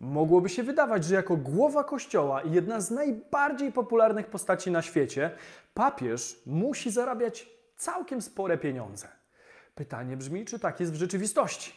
Mogłoby się wydawać, że jako głowa kościoła i jedna z najbardziej popularnych postaci na świecie, papież musi zarabiać całkiem spore pieniądze. Pytanie brzmi, czy tak jest w rzeczywistości?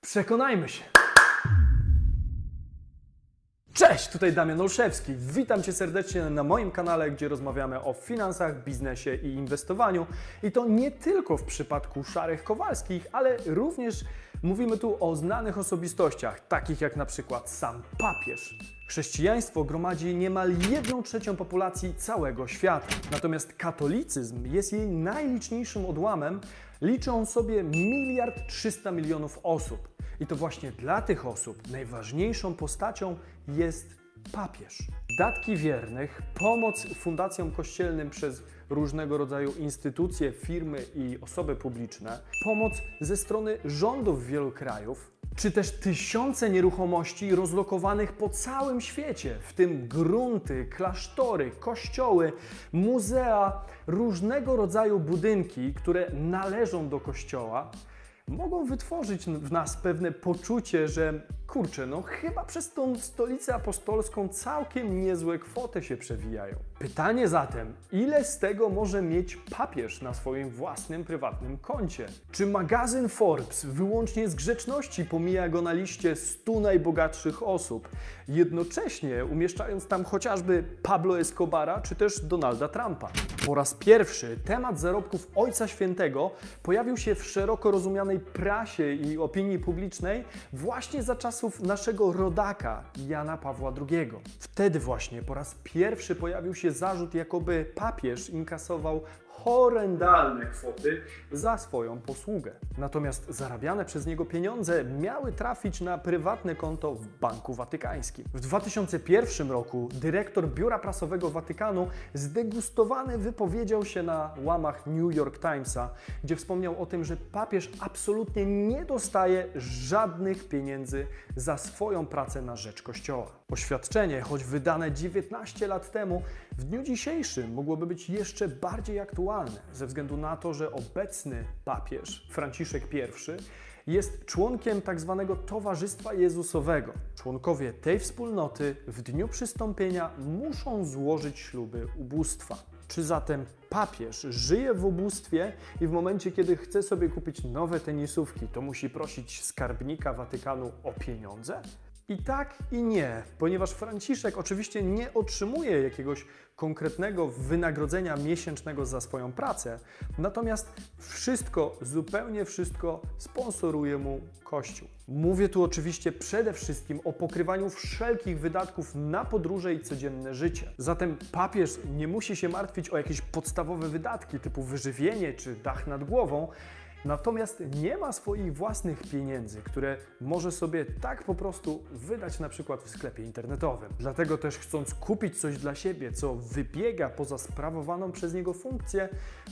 Przekonajmy się. Cześć, tutaj Damian Olszewski. Witam Cię serdecznie na moim kanale, gdzie rozmawiamy o finansach, biznesie i inwestowaniu. I to nie tylko w przypadku szarych Kowalskich, ale również mówimy tu o znanych osobistościach, takich jak na przykład sam papież. Chrześcijaństwo gromadzi niemal 1 trzecią populacji całego świata. Natomiast katolicyzm jest jej najliczniejszym odłamem, liczy on sobie miliard 300 milionów osób. I to właśnie dla tych osób najważniejszą postacią jest papież. Datki wiernych, pomoc fundacjom kościelnym przez różnego rodzaju instytucje, firmy i osoby publiczne, pomoc ze strony rządów wielu krajów, czy też tysiące nieruchomości rozlokowanych po całym świecie, w tym grunty, klasztory, kościoły, muzea, różnego rodzaju budynki, które należą do kościoła, mogą wytworzyć w nas pewne poczucie, że kurczę, no chyba przez tą stolicę apostolską całkiem niezłe kwoty się przewijają. Pytanie zatem, ile z tego może mieć papież na swoim własnym prywatnym koncie? Czy magazyn Forbes wyłącznie z grzeczności pomija go na liście 100 najbogatszych osób, jednocześnie umieszczając tam chociażby Pablo Escobara czy też Donalda Trumpa? Po raz pierwszy temat zarobków Ojca Świętego pojawił się w szeroko rozumianej prasie i opinii publicznej właśnie za czasów naszego rodaka Jana Pawła II. Wtedy właśnie po raz pierwszy pojawił się zarzut, jakoby papież inkasował horrendalne kwoty za swoją posługę. Natomiast zarabiane przez niego pieniądze miały trafić na prywatne konto w Banku Watykańskim. W 2001 roku dyrektor Biura Prasowego Watykanu zdegustowany wypowiedział się na łamach New York Timesa, gdzie wspomniał o tym, że papież absolutnie nie dostaje żadnych pieniędzy za swoją pracę na rzecz Kościoła. Oświadczenie, choć wydane 19 lat temu, w dniu dzisiejszym mogłoby być jeszcze bardziej aktualne, ze względu na to, że obecny papież Franciszek I jest członkiem tzw. Tak Towarzystwa Jezusowego. Członkowie tej wspólnoty w dniu przystąpienia muszą złożyć śluby ubóstwa. Czy zatem papież żyje w ubóstwie i w momencie, kiedy chce sobie kupić nowe tenisówki, to musi prosić skarbnika Watykanu o pieniądze? I tak i nie, ponieważ Franciszek oczywiście nie otrzymuje jakiegoś konkretnego wynagrodzenia miesięcznego za swoją pracę, natomiast wszystko, zupełnie wszystko sponsoruje mu Kościół. Mówię tu oczywiście przede wszystkim o pokrywaniu wszelkich wydatków na podróże i codzienne życie. Zatem papież nie musi się martwić o jakieś podstawowe wydatki typu wyżywienie czy dach nad głową, Natomiast nie ma swoich własnych pieniędzy, które może sobie tak po prostu wydać na przykład w sklepie internetowym. Dlatego też chcąc kupić coś dla siebie, co wybiega poza sprawowaną przez niego funkcję,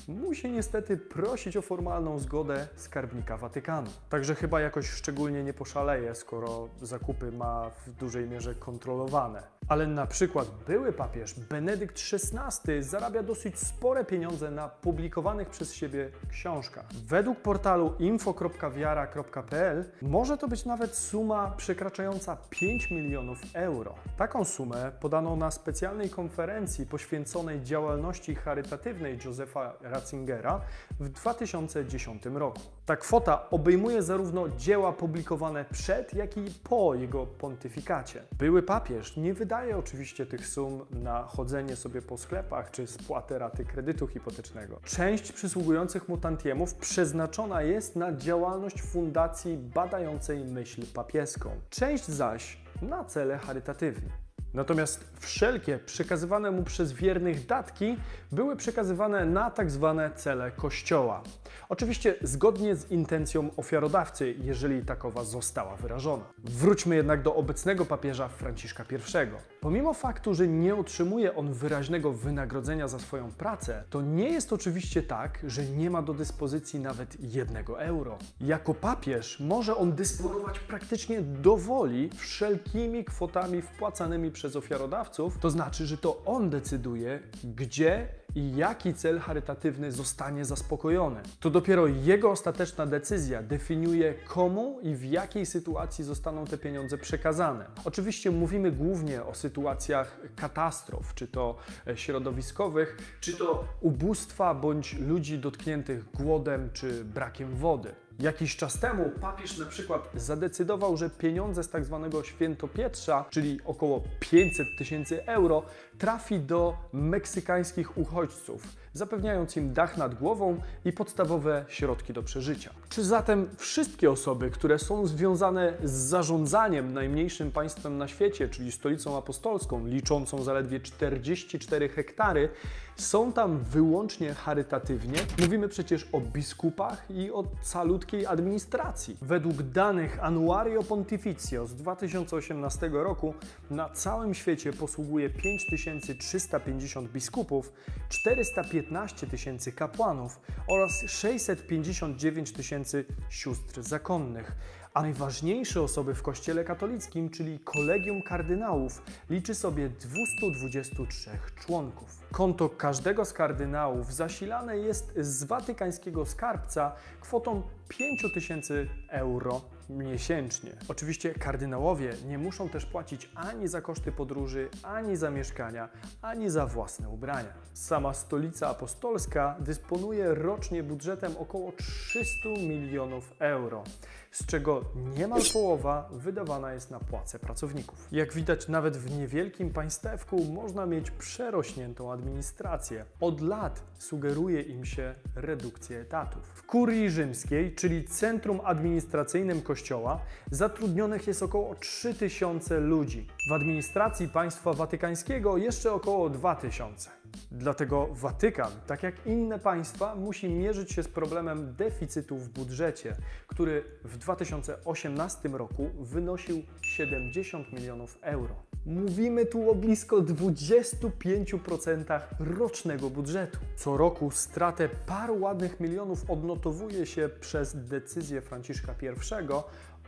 musi niestety prosić o formalną zgodę skarbnika Watykanu. Także chyba jakoś szczególnie nie poszaleje, skoro zakupy ma w dużej mierze kontrolowane. Ale na przykład były papież Benedykt XVI zarabia dosyć spore pieniądze na publikowanych przez siebie książkach. Według portalu info.wiara.pl może to być nawet suma przekraczająca 5 milionów euro. Taką sumę podano na specjalnej konferencji poświęconej działalności charytatywnej Józefa Ratzingera w 2010 roku. Ta kwota obejmuje zarówno dzieła publikowane przed, jak i po jego pontyfikacie. Były papież nie wydaje oczywiście tych sum na chodzenie sobie po sklepach czy spłatę raty kredytu hipotecznego. Część przysługujących mu tantiemów przeznaczona jest na działalność fundacji badającej myśl papieską. Część zaś na cele charytatywne. Natomiast wszelkie przekazywane mu przez wiernych datki były przekazywane na tak zwane cele kościoła. Oczywiście zgodnie z intencją ofiarodawcy, jeżeli takowa została wyrażona. Wróćmy jednak do obecnego papieża Franciszka I. Pomimo faktu, że nie otrzymuje on wyraźnego wynagrodzenia za swoją pracę, to nie jest oczywiście tak, że nie ma do dyspozycji nawet jednego euro. Jako papież może on dysponować praktycznie dowoli wszelkimi kwotami wpłacanymi przez ofiarodawców, to znaczy, że to on decyduje, gdzie i jaki cel charytatywny zostanie zaspokojony. To dopiero jego ostateczna decyzja definiuje, komu i w jakiej sytuacji zostaną te pieniądze przekazane. Oczywiście mówimy głównie o sytuacjach katastrof, czy to e, środowiskowych, czy to ubóstwa bądź ludzi dotkniętych głodem czy brakiem wody. Jakiś czas temu papież na przykład zadecydował, że pieniądze z tak zwanego świętopietrza, czyli około 500 tysięcy euro, trafi do meksykańskich uchodźców, zapewniając im dach nad głową i podstawowe środki do przeżycia. Czy zatem wszystkie osoby, które są związane z zarządzaniem najmniejszym państwem na świecie, czyli stolicą apostolską, liczącą zaledwie 44 hektary, są tam wyłącznie charytatywnie? Mówimy przecież o biskupach i o calutkiej administracji. Według danych Annuario Pontificio z 2018 roku na całym świecie posługuje 5350 biskupów, 415 tysięcy kapłanów oraz 659 tysięcy sióstr zakonnych. A najważniejsze osoby w Kościele katolickim, czyli Kolegium Kardynałów, liczy sobie 223 członków. Konto każdego z kardynałów zasilane jest z watykańskiego skarbca kwotą 5000 euro miesięcznie. Oczywiście kardynałowie nie muszą też płacić ani za koszty podróży, ani za mieszkania, ani za własne ubrania. Sama stolica apostolska dysponuje rocznie budżetem około 300 milionów euro z czego niemal połowa wydawana jest na płace pracowników. Jak widać, nawet w niewielkim państewku można mieć przerośniętą administrację. Od lat sugeruje im się redukcję etatów. W kurii rzymskiej, czyli centrum administracyjnym kościoła, zatrudnionych jest około 3000 ludzi. W administracji państwa watykańskiego jeszcze około 2000. Dlatego Watykan, tak jak inne państwa, musi mierzyć się z problemem deficytu w budżecie, który w 2018 roku wynosił 70 milionów euro. Mówimy tu o blisko 25% rocznego budżetu. Co roku stratę paru ładnych milionów odnotowuje się przez decyzję Franciszka I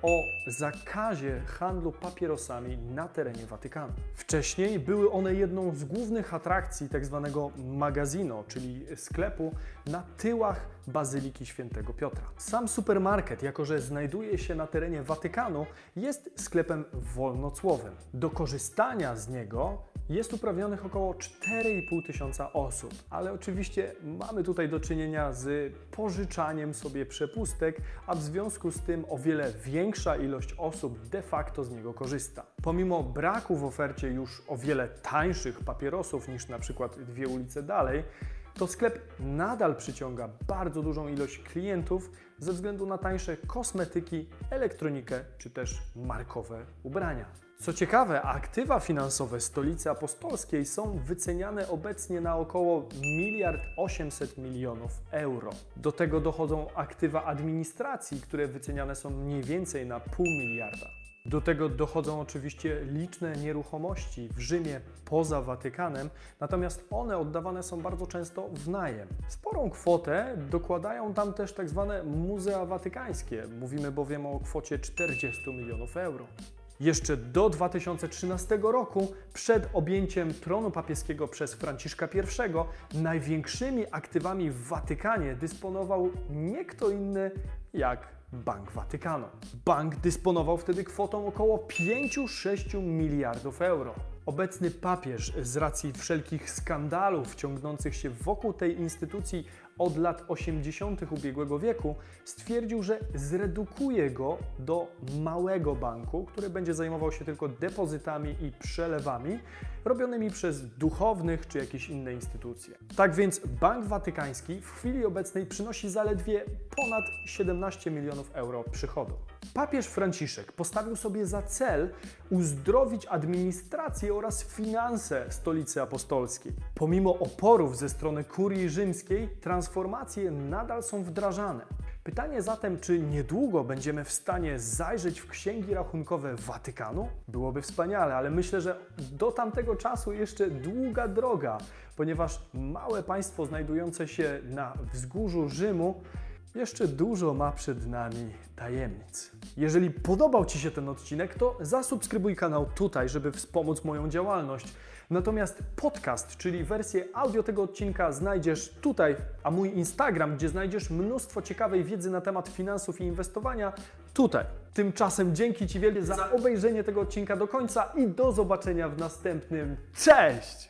o zakazie handlu papierosami na terenie Watykanu. Wcześniej były one jedną z głównych atrakcji tzw. Tak magazino, czyli sklepu na tyłach Bazyliki Świętego Piotra. Sam supermarket, jako że znajduje się na terenie Watykanu, jest sklepem wolnocłowym. Do korzystania z niego jest uprawnionych około 4,5 tysiąca osób, ale oczywiście mamy tutaj do czynienia z pożyczaniem sobie przepustek, a w związku z tym o wiele większa ilość osób de facto z niego korzysta. Pomimo braku w ofercie już o wiele tańszych papierosów niż na przykład dwie ulice dalej, to sklep nadal przyciąga bardzo dużą ilość klientów ze względu na tańsze kosmetyki, elektronikę czy też markowe ubrania. Co ciekawe, aktywa finansowe stolicy apostolskiej są wyceniane obecnie na około 1 800 milionów euro. Do tego dochodzą aktywa administracji, które wyceniane są mniej więcej na pół miliarda. Do tego dochodzą oczywiście liczne nieruchomości w Rzymie poza Watykanem, natomiast one oddawane są bardzo często w najem. Sporą kwotę dokładają tam też tak zwane muzea watykańskie. Mówimy bowiem o kwocie 40 milionów euro. Jeszcze do 2013 roku, przed objęciem tronu papieskiego przez Franciszka I, największymi aktywami w Watykanie dysponował nie kto inny jak Bank Watykanu. Bank dysponował wtedy kwotą około 5-6 miliardów euro. Obecny papież z racji wszelkich skandalów ciągnących się wokół tej instytucji od lat 80. ubiegłego wieku stwierdził, że zredukuje go do małego banku, który będzie zajmował się tylko depozytami i przelewami robionymi przez duchownych czy jakieś inne instytucje. Tak więc Bank Watykański w chwili obecnej przynosi zaledwie ponad 17 milionów euro przychodu. Papież Franciszek postawił sobie za cel uzdrowić administrację oraz finanse stolicy apostolskiej. Pomimo oporów ze strony kurii rzymskiej, transformacje nadal są wdrażane. Pytanie zatem, czy niedługo będziemy w stanie zajrzeć w księgi rachunkowe Watykanu? Byłoby wspaniale, ale myślę, że do tamtego czasu jeszcze długa droga, ponieważ małe państwo znajdujące się na wzgórzu Rzymu Jeszcze dużo ma przed nami tajemnic. Jeżeli podobał Ci się ten odcinek, to zasubskrybuj kanał tutaj, żeby wspomóc moją działalność. Natomiast podcast, czyli wersję audio tego odcinka, znajdziesz tutaj, a mój Instagram, gdzie znajdziesz mnóstwo ciekawej wiedzy na temat finansów i inwestowania, tutaj. Tymczasem dzięki Ci wielkie za obejrzenie tego odcinka do końca i do zobaczenia w następnym. Cześć!